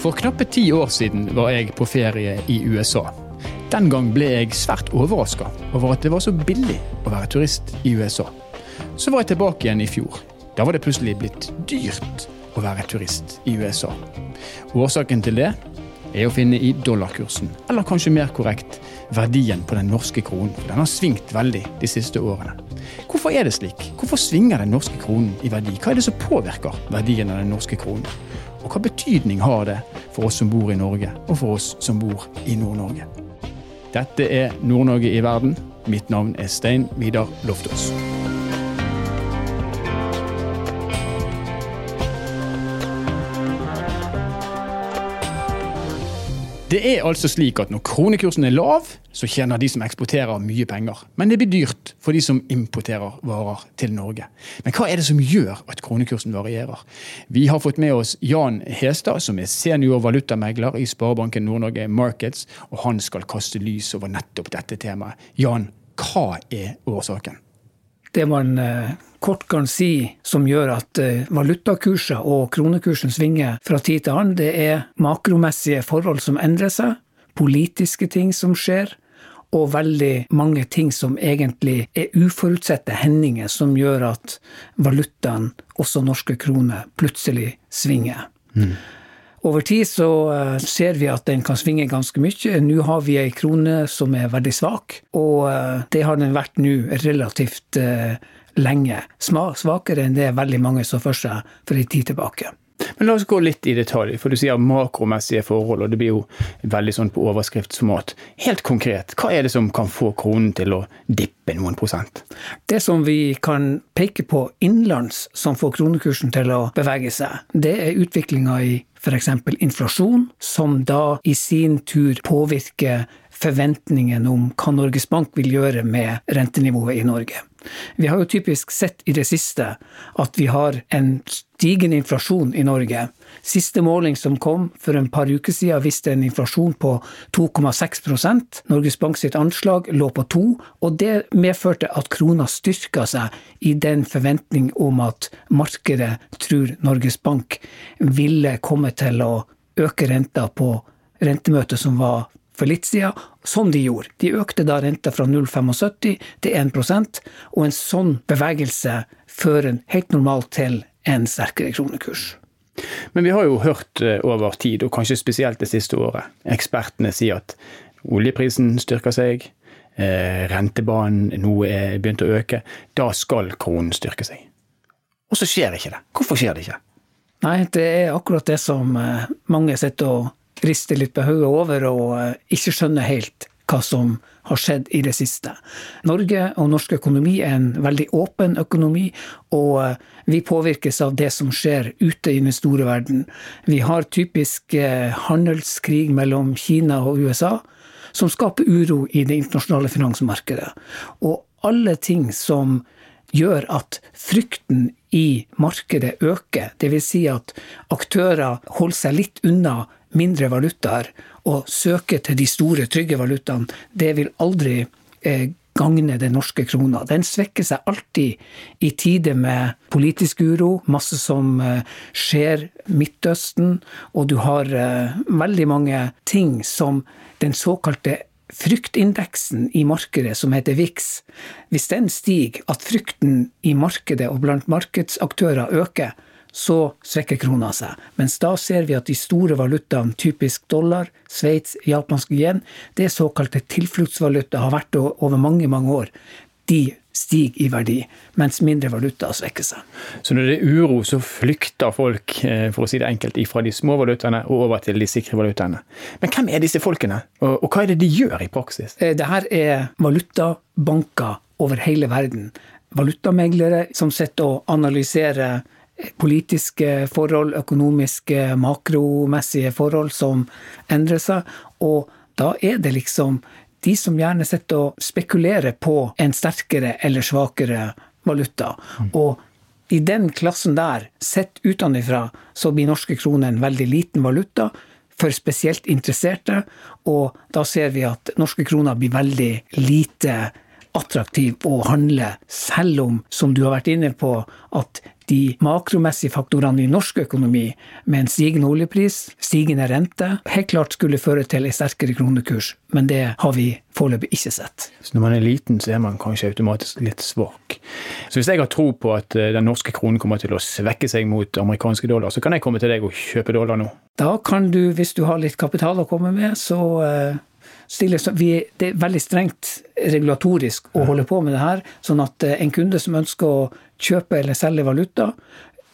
For knappe ti år siden var jeg på ferie i USA. Den gang ble jeg svært overraska over at det var så billig å være turist i USA. Så var jeg tilbake igjen i fjor. Da var det plutselig blitt dyrt å være turist i USA. Årsaken til det er å finne i dollarkursen, eller kanskje mer korrekt verdien på den norske kronen. Den har svingt veldig de siste årene. Hvorfor er det slik? Hvorfor svinger den norske kronen i verdi? Hva er det som påvirker verdien av den norske kronen? Og hva betydning har det for oss som bor i Norge, og for oss som bor i Nord-Norge? Dette er Nord-Norge i verden. Mitt navn er Stein Vidar Loftaas. Det er altså slik at når kronekursen er lav, så tjener de som eksporterer mye penger. Men det blir dyrt for de som importerer varer til Norge. Men hva er det som gjør at kronekursen varierer? Vi har fått med oss Jan Hestad, som er senior valutamegler i Sparebanken Nord-Norge Markets, og han skal kaste lys over nettopp dette temaet. Jan, hva er årsaken? Det man eh, kort kan si som gjør at eh, valutakurser og kronekursen svinger fra tid til annen, det er makromessige forhold som endrer seg, politiske ting som skjer, og veldig mange ting som egentlig er uforutsette hendinger som gjør at valutaen, også norske kroner, plutselig svinger. Mm. Over tid så eh, ser vi at den kan svinge ganske mye. Nå har vi ei krone som er veldig svak, og eh, det har den vært nå relativt eh, lenge. Svakere enn det veldig mange så for seg for ei tid tilbake. Men la oss gå litt i detalj, for du sier makromessige forhold, og det blir jo veldig sånn på overskriftsmat. Helt konkret, hva er det som kan få kronen til å dippe noen prosent? Det som vi kan peke på innenlands som får kronekursen til å bevege seg, det er utviklinga i f.eks. inflasjon, som da i sin tur påvirker forventningen om hva Norges Bank vil gjøre med rentenivået i Norge. Vi har jo typisk sett i det siste at vi har en stigende inflasjon i Norge. Siste måling som kom for en par uker siden, viste en inflasjon på 2,6 Norges Bank sitt anslag lå på 2 og det medførte at krona styrka seg i den forventning om at markedet tror Norges Bank ville komme til å øke renta på rentemøtet som var for litt siden, som de gjorde. De økte da renta fra 0,75 til 1% og en sånn bevegelse fører helt normalt til en sterkere kronekurs. Men vi har jo hørt eh, over tid, og kanskje spesielt det siste året, ekspertene si at oljeprisen styrker seg, eh, rentebanen nå er begynt å øke. Da skal kronen styrke seg. Og så skjer ikke det. Hvorfor skjer det ikke? Nei, det er akkurat det som eh, mange sitter og rister litt på hodet over og eh, ikke skjønner helt hva som har skjedd i det siste. Norge og norsk økonomi er en veldig åpen økonomi, og eh, vi påvirkes av det som skjer ute i den store verden. Vi har typisk eh, handelskrig mellom Kina og USA, som skaper uro i det internasjonale finansmarkedet. Og alle ting som gjør at frykten i markedet øker, dvs. Si at aktører holder seg litt unna mindre valutaer og søke til de store, trygge valutaene, det vil aldri eh, gagne den norske krona. Den svekker seg alltid i tider med politisk uro, masse som eh, skjer Midtøsten, og du har eh, veldig mange ting som den såkalte fryktindeksen i markedet, som heter VIX, hvis den stiger, at frykten i markedet og blant markedsaktører øker, så svekker krona seg. Mens da ser vi at de store valutaene, typisk dollar, Sveits, japansk yen, det er såkalte tilfluktsvaluta, har vært over mange, mange år. De stiger i verdi, mens mindre valuta svekker seg. Så når det er uro, så flykter folk eh, for å si det enkelt, fra de små valutaene og over til de sikre valutaene. Men hvem er disse folkene, og hva er det de gjør i praksis? Dette det her er valutabanker over hele verden. Valutameglere som sitter og analyserer politiske forhold, økonomiske, makromessige forhold som endrer seg. Og da er det liksom de som gjerne sitter og spekulerer på en sterkere eller svakere valuta. Mm. Og i den klassen der, sett utenfra, så blir norske kroner en veldig liten valuta for spesielt interesserte. Og da ser vi at norske kroner blir veldig lite attraktiv å handle, selv om, som du har vært inne på, at de makromessige faktorene i norsk økonomi, med en stigende oljepris, stigende rente, helt klart skulle føre til en sterkere kronekurs. Men det har vi foreløpig ikke sett. Så når man er liten, så er man kanskje automatisk litt svak. Så hvis jeg har tro på at eh, den norske kronen kommer til å svekke seg mot amerikanske dollar, så kan jeg komme til deg og kjøpe dollar nå? Da kan du, hvis du har litt kapital å komme med, så eh, stiller, vi, det er veldig strengt regulatorisk å holde på med det her. Sånn at eh, en kunde som ønsker å kjøpe eller selge valuta,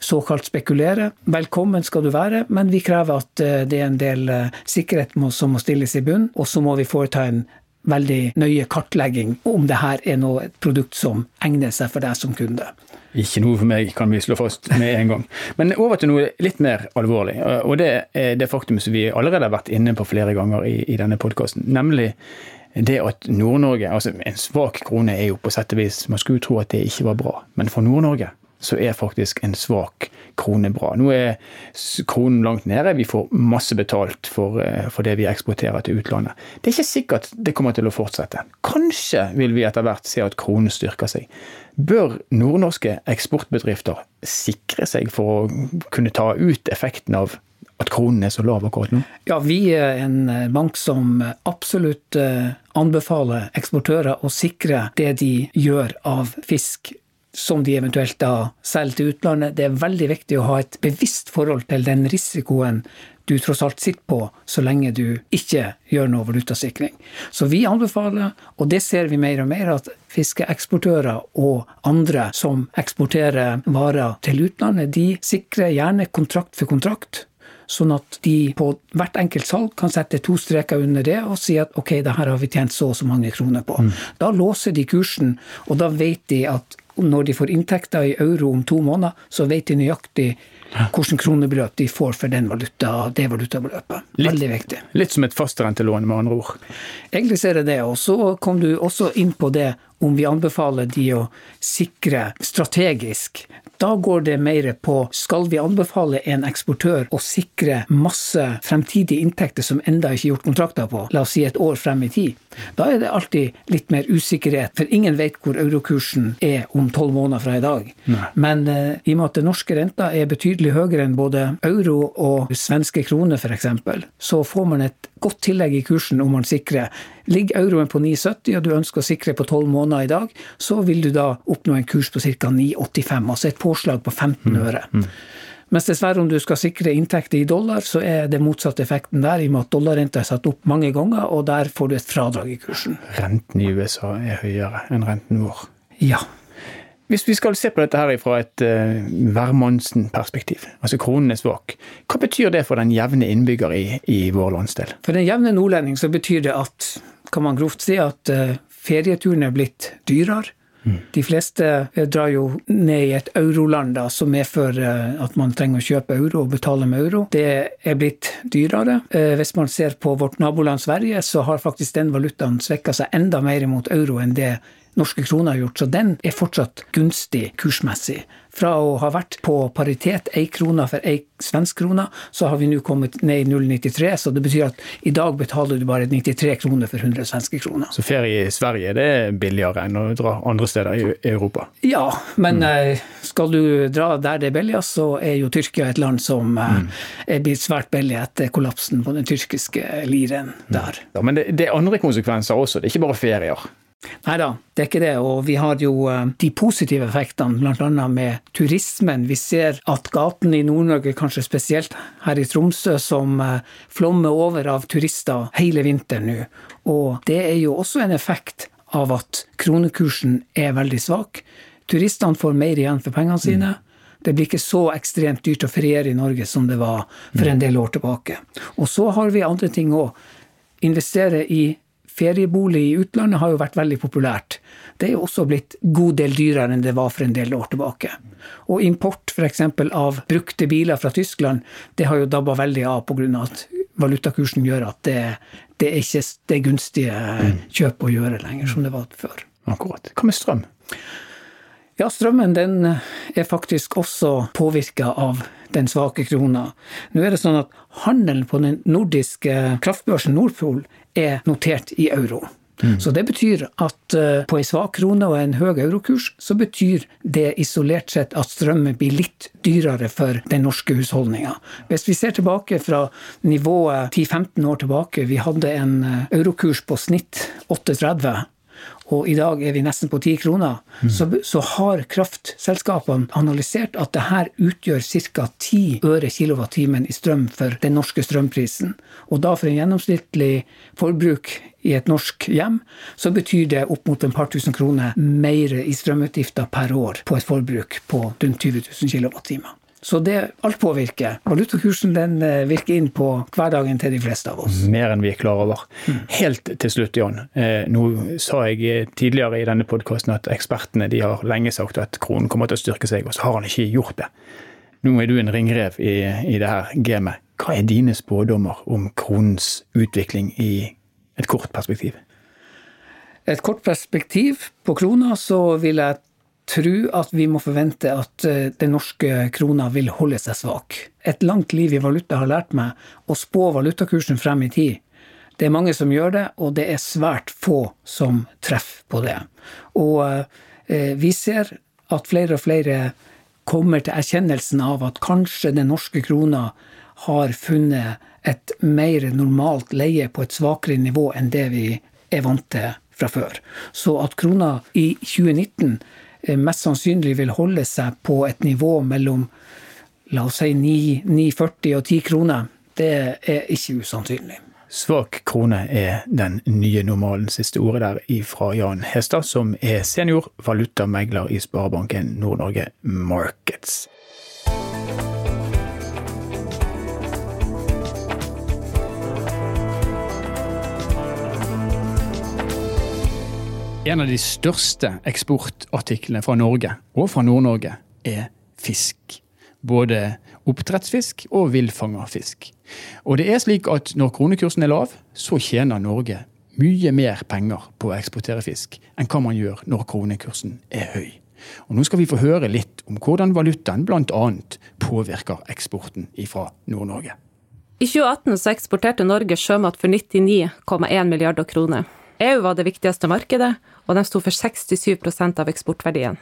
såkalt spekulere. Velkommen skal du være, men vi krever at eh, det er en del eh, sikkerhet som må stilles i bunn, og så må vi foreta en veldig nøye kartlegging om det her er noe, et produkt som egner seg for deg som kunde. Ikke noe for meg, kan vi slå fast med en gang. Men over til noe litt mer alvorlig. Og det er det faktum som vi allerede har vært inne på flere ganger i, i denne podkasten. Nemlig det at Nord-Norge altså En svak krone er jo på sett og vis Man skulle tro at det ikke var bra, men for Nord-Norge så er faktisk en svak krone bra. Nå er kronen langt nede, vi får masse betalt for, eh, for, det vi eksporterer til utlandet. Det er ikke sikkert det kommer til å fortsette. Kanskje vil vi etter hvert se at kronen styrker seg. Bør nordnorske eksportbedrifter sikre seg for å kunne ta ut effekten av at kronen er så lav akkurat nå? Ja, vi er en eh, bank som absolutt eh, anbefaler eksportører å sikre det de gjør av fisk som de eventuelt da selger til utlandet. Det er veldig viktig å ha et bevisst forhold til den risikoen du tross alt sitter på, så lenge du ikke gjør noe valutasikring. Så vi anbefaler, og det ser vi mer og mer, at fiskeeksportører og andre som eksporterer varer til utlandet, de sikrer gjerne kontrakt for kontrakt sånn at de på hvert enkelt salg kan sette to streker under det og si at ok, det her har vi tjent så og så mange kroner på. Mm. Da låser de kursen, og da vet de at når de får inntekter i euro om to måneder, så vet de nøyaktig hvilket kronebeløp de får for den valuta, det valutabeløpet. Veldig litt, viktig. Litt som et fastrentelån, med andre ord? Egentlig ser jeg det. Og så kom du også inn på det om vi anbefaler de å sikre strategisk. Da går det mer på skal vi anbefale en eksportør å sikre masse fremtidige inntekter som enda ikke er gjort kontrakter på, la oss si et år frem i tid. Da er det alltid litt mer usikkerhet, for ingen vet hvor eurokursen er om tolv måneder fra i dag. Nei. Men uh, i og med at den norske renta er betydelig høyere enn både euro og svenske kroner f.eks., så får man et godt tillegg i kursen om man sikrer. Ligger euroen på 9,70 og du ønsker å sikre på tolv måneder i dag, så vil du da oppnå en kurs på ca. 9,85, altså et påslag på 15 mm, øre. Mm. Mens dessverre om du skal sikre inntekter i dollar, så er det motsatte effekten der, i og med at dollarrenta er satt opp mange ganger, og der får du et fradrag i kursen. Renten i USA er høyere enn renten vår. Ja. Hvis vi skal se på dette her fra et uh, hvermannsen-perspektiv, altså kronen er svak, hva betyr det for den jevne innbygger i, i vår landsdel? For den jevne nordlending så betyr det at, kan man grovt si, at uh, ferieturen er blitt dyrere. Mm. De fleste eh, drar jo ned i et euroland da, som medfører at man trenger å kjøpe euro og betale med euro. Det er blitt dyrere. Hvis man ser på vårt naboland Sverige, så har faktisk den valutaen svekka seg enda mer mot euro enn det norske kroner har gjort, så den er fortsatt gunstig kursmessig. Fra å ha vært på paritet, ei krone for ei svensk krone, så har vi nå kommet ned i 0,93. Så det betyr at i dag betaler du bare 93 kroner for 100 svenske kroner. Så ferie i Sverige det er billigere enn å dra andre steder i Europa? Ja, men mm. skal du dra der det er billigst, så er jo Tyrkia et land som eh, mm. er blitt svært billig etter kollapsen på den tyrkiske liren der. Ja, men det, det er andre konsekvenser også, det er ikke bare ferier? Nei da, det er ikke det. Og vi har jo eh, de positive effektene, bl.a. med turismen. Vi ser at gatene i Nord-Norge, kanskje spesielt her i Tromsø, som eh, flommer over av turister hele vinteren nå. Og det er jo også en effekt av at kronekursen er veldig svak. Turistene får mer igjen for pengene sine. Mm. Det blir ikke så ekstremt dyrt å feriere i Norge som det var for en del år tilbake. Og så har vi andre ting òg. Investere i Feriebolig i utlandet har jo vært veldig populært. Det er jo også blitt god del dyrere enn det var for en del år tilbake. Og import f.eks. av brukte biler fra Tyskland, det har jo dabba veldig av pga. at valutakursen gjør at det, det er ikke det gunstige kjøp å gjøre lenger som det var før. Akkurat. Hva med strøm? Ja, strømmen den er faktisk også påvirka av den svake krona. Nå er det sånn at handelen på den nordiske kraftbørsen Nordpol er notert i euro. Mm. Så det betyr at uh, på en svak krone og en høy eurokurs, så betyr det isolert sett at strømmen blir litt dyrere for den norske husholdninga. Hvis vi ser tilbake fra nivået 10-15 år tilbake, vi hadde en eh, eurokurs på snitt 38 og i dag er vi nesten på ti kroner, mm. så, så, har kraftselskapene analysert at det her utgjør ca. 10 øre kilowattimen i strøm for den norske strømprisen. Og da for en gjennomsnittlig forbruk i et norsk hjem, så betyr det opp mot en par tusen kroner mer i strømutgifter per år på et forbruk på rundt 20 000 kilowattimer. Så det, alt påvirker. Valutakursen den eh, virker inn på hverdagen til de fleste av oss. Mer enn vi er klar over. Mm. Helt til slutt, Jan. Eh, nå sa jeg eh, tidligere i denne podkasten at ekspertene de har lenge sagt at kronen kommer til å styrke seg, og så har han ikke gjort det. Nå er du en ringrev i, i det her gamet. Hva er dine spådommer om kronens utvikling i et kort perspektiv? Et kort perspektiv på krona, så vil jeg tro at vi må forvente at eh, den norske krona vil holde seg svak. Et langt liv i valuta har lært meg å spå valutakursen frem i tid. Det er mange som gjør det, og det er svært få som treffer på det. Og eh, vi ser at flere og flere kommer til erkjennelsen av at kanskje den norske krona har funnet et mer normalt leie på et svakere nivå enn det vi er vant til fra før. Så at krona i 2019 Eh, mest sannsynlig vil holde seg på et nivå mellom la oss si 9,40 og 10 kroner, det er ikke usannsynlig. Svak krone er den nye normalen. Siste ordet der fra Jan Hestad, som er senior valutamegler i Sparebanken Nord-Norge Markets. En av de største eksportartiklene fra Norge, og fra Nord-Norge, er fisk. Både oppdrettsfisk og villfanga fisk. Og det er slik at når kronekursen er lav, så tjener Norge mye mer penger på å eksportere fisk enn hva man gjør når kronekursen er høy. Og Nå skal vi få høre litt om hvordan valutaen bl.a. påvirker eksporten fra Nord-Norge. I 2018 så eksporterte Norge sjømat for 99,1 milliarder kroner. EU var det viktigste markedet, og de sto for 67% av eksportverdien.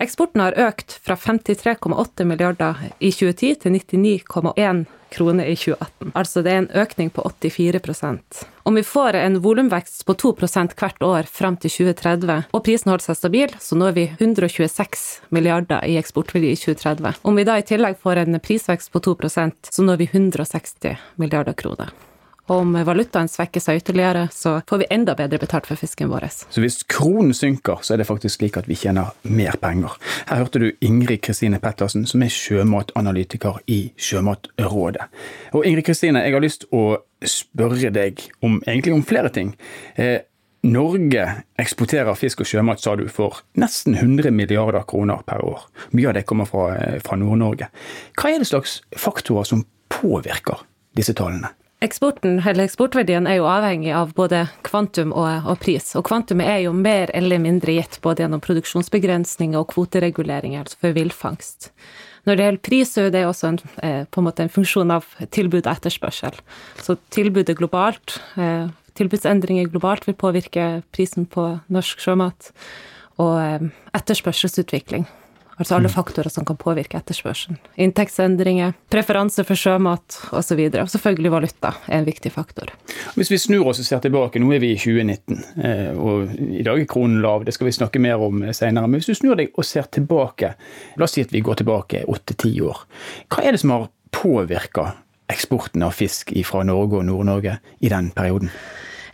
Eksporten har økt fra 53,8 milliarder i 2010 til 99,1 kroner i 2018. Altså det er en økning på 84% Om vi får en volumvekst på 2 hvert år fram til 2030, og prisen holder seg stabil, så når vi 126 milliarder i eksportverdi i 2030. Om vi da i tillegg får en prisvekst på 2% så når vi 160 milliarder kroner. Og om valutaen svekker seg ytterligere, så får vi enda bedre betalt for fisken vår. Så hvis kronen synker, så er det faktisk slik at vi tjener mer penger. Her hørte du Ingrid Kristine Pettersen, som er sjømatanalytiker i Sjømatrådet. Og Ingrid Kristine, jeg har lyst å spørre deg om, egentlig om flere ting. Eh, Norge eksporterer fisk og sjømat, sa du, for nesten 100 milliarder kroner per år. Mye av det kommer fra, eh, fra Nord-Norge. Hva er det slags faktorer som påvirker disse tallene? Eksporten, eller Eksportverdien er jo avhengig av både kvantum og, og, pris. Og kvantumet er jo mer eller mindre gitt både gjennom produksjonsbegrensninger og kvotereguleringer, altså for villfangst. Når det gjelder pris, så er det også en, eh, på en måte en funksjon av tilbud og etterspørsel. Så tilbudet globalt, eh, tilbudsendringer globalt vil påvirke prisen på norsk sjømat. Og eh, etterspørselsutvikling Altså alle mm. faktorer som kan påvirke etterspørselen. Inntektsendringer, preferanse for sjømat osv. Og, så og selvfølgelig valuta er en viktig faktor. Hvis vi snur oss og ser tilbake, nå er vi i 2019, eh, og i dag er kronen lav, det skal vi snakke mer om senere. Men hvis du snur deg og ser tilbake, la oss si at vi går tilbake åtte-ti år. Hva er det som har påvirka eksporten av fisk fra Norge og Nord-Norge i den perioden?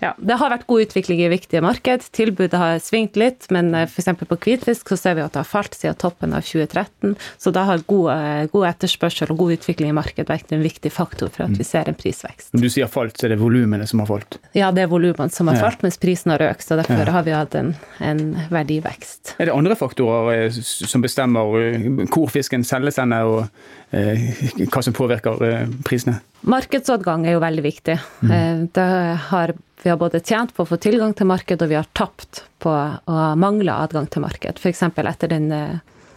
Ja, det har vært god utvikling i viktige marked. Tilbudet har svingt litt, men eh, f.eks. på hvitfisk så ser vi at det har falt siden toppen av 2013. Så da har god, eh, god etterspørsel og god utvikling i markedet vært en viktig faktor for at vi mm. ser en prisvekst. Du sier falt, så er det volumene som har falt? Ja, det er volumene som har falt, mens prisen har økt. Så derfor har vi hatt en, en, verdivekst. Er det andre faktorer eh, som bestemmer hvor fisken selges hen, og eh, hva som påvirker prisene? Markedsadgang er jo veldig viktig. Mm. Det har vi har både tjent på å få tilgang til marked, og vi har tapt på å mangle adgang til marked. F.eks. etter den eh,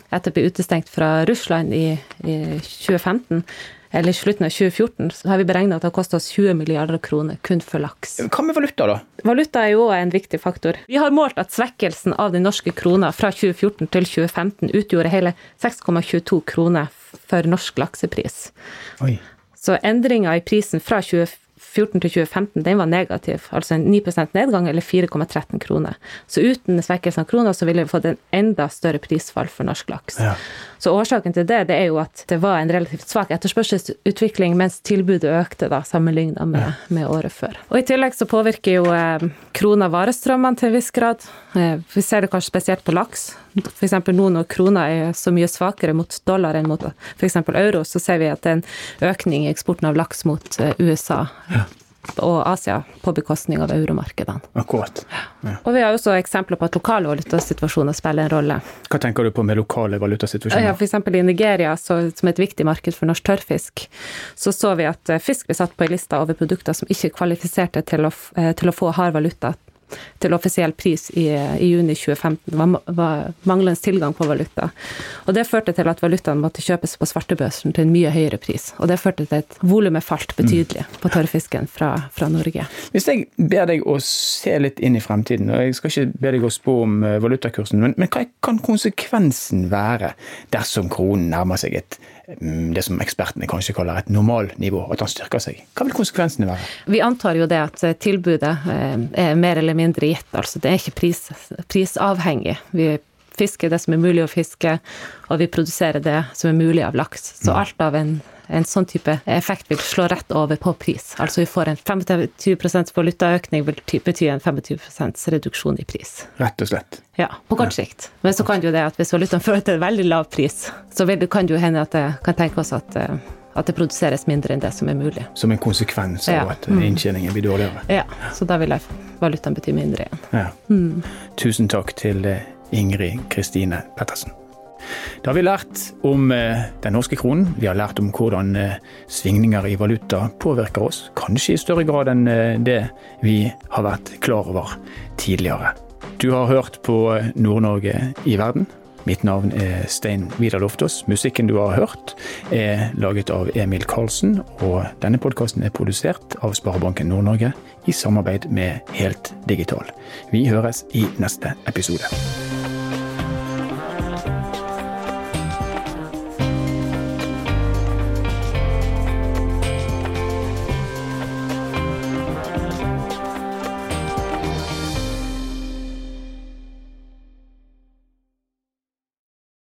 etter å bli utestengt fra Russland i, i 2015, eller i slutten av 2014, så har vi beregna at det har kosta oss 20 milliarder kroner kun for laks. Hva med valuta, da? Valuta er jo òg en viktig faktor. Vi har målt at svekkelsen av den norske krona fra 2014 til 2015 utgjorde hele 6,22 kroner for norsk laksepris. Oi. Så endringa i prisen fra 2014 2014 til 2015 den var negativ, altså en 9% nedgang eller 4,13 kroner. Så uten svekkelsen av krona så ville vi fått en enda større prisfall for norsk laks. Ja. Så årsaken til det, det er jo at det var en relativt svak etterspørselsutvikling mens tilbudet økte da, sammenligna med, ja. med, året før. Og i tillegg så påvirker jo eh, krona varestrømmene til en viss grad. Eh, vi ser det kanskje spesielt på laks. F.eks. nå når krona er så mye svakere mot dollar enn mot f.eks. euro, så ser vi at det er en økning i eksporten av laks mot eh, USA. Ja og Asia på bekostning av euromarkedene. Akkurat. Ja. Og vi har også eksempler på at lokale valutasituasjoner spiller en rolle. Hva tenker du på med lokale valutasituasjoner? Ja, F.eks. i Nigeria, så, som er et viktig marked for norsk tørrfisk, så så vi at eh, fisk ble satt på ei liste over produkter som ikke kvalifiserte til å, eh, til å få hard valuta til offisiell pris i, i juni 2015 var, var, manglende tilgang på valuta. Og Det førte til at valutaen måtte kjøpes på svartebørsen til en mye høyere pris. Og det førte til at volumet falt betydelig mm. på tørrfisken fra, fra, Norge. Hvis jeg ber deg å se litt inn i fremtiden, og jeg skal ikke be deg å spå om eh, valutakursen, men, men hva kan konsekvensen være dersom kronen nærmer seg et det som ekspertene kanskje kaller et normalnivå, at han styrker seg. Hva vil konsekvensene være? Vi antar jo det at eh, tilbudet eh, er mer eller mindre gitt. altså Det er ikke pris, prisavhengig. Vi fisker det som er mulig å fiske, og vi produserer det som er mulig av laks. Så mm. alt av en en sånn type effekt vil slå rett over på pris. Altså vi får en 25% valutaøkning vil bety en 25% reduksjon i pris. Rett og slett. Ja, på kort sikt. Men så kan jo det at hvis valutaen fører til en veldig lav pris, så kan det jo hende at det kan tenke oss at eh, at det produseres mindre enn det som er mulig. Som en konsekvens av ja. at inntjeningen blir dårligere? Ja, så da vil valutaen bety mindre igjen. Ja. Mm. Tusen takk til eh, Ingrid Kristine Pettersen. Da har vi lært om eh, den norske kronen. Vi har lært om hvordan eh, svingninger i valuta påvirker oss. Kanskje i større grad enn eh, det vi har vært klar over tidligere. Du har hørt på Nord-Norge i verden. Mitt navn er Stein Vidar Loftaas. Musikken du har hørt er laget av Emil Karlsen, og denne podkasten er produsert av Sparebanken Nord-Norge i samarbeid med Helt Digital. Vi høres i neste episode.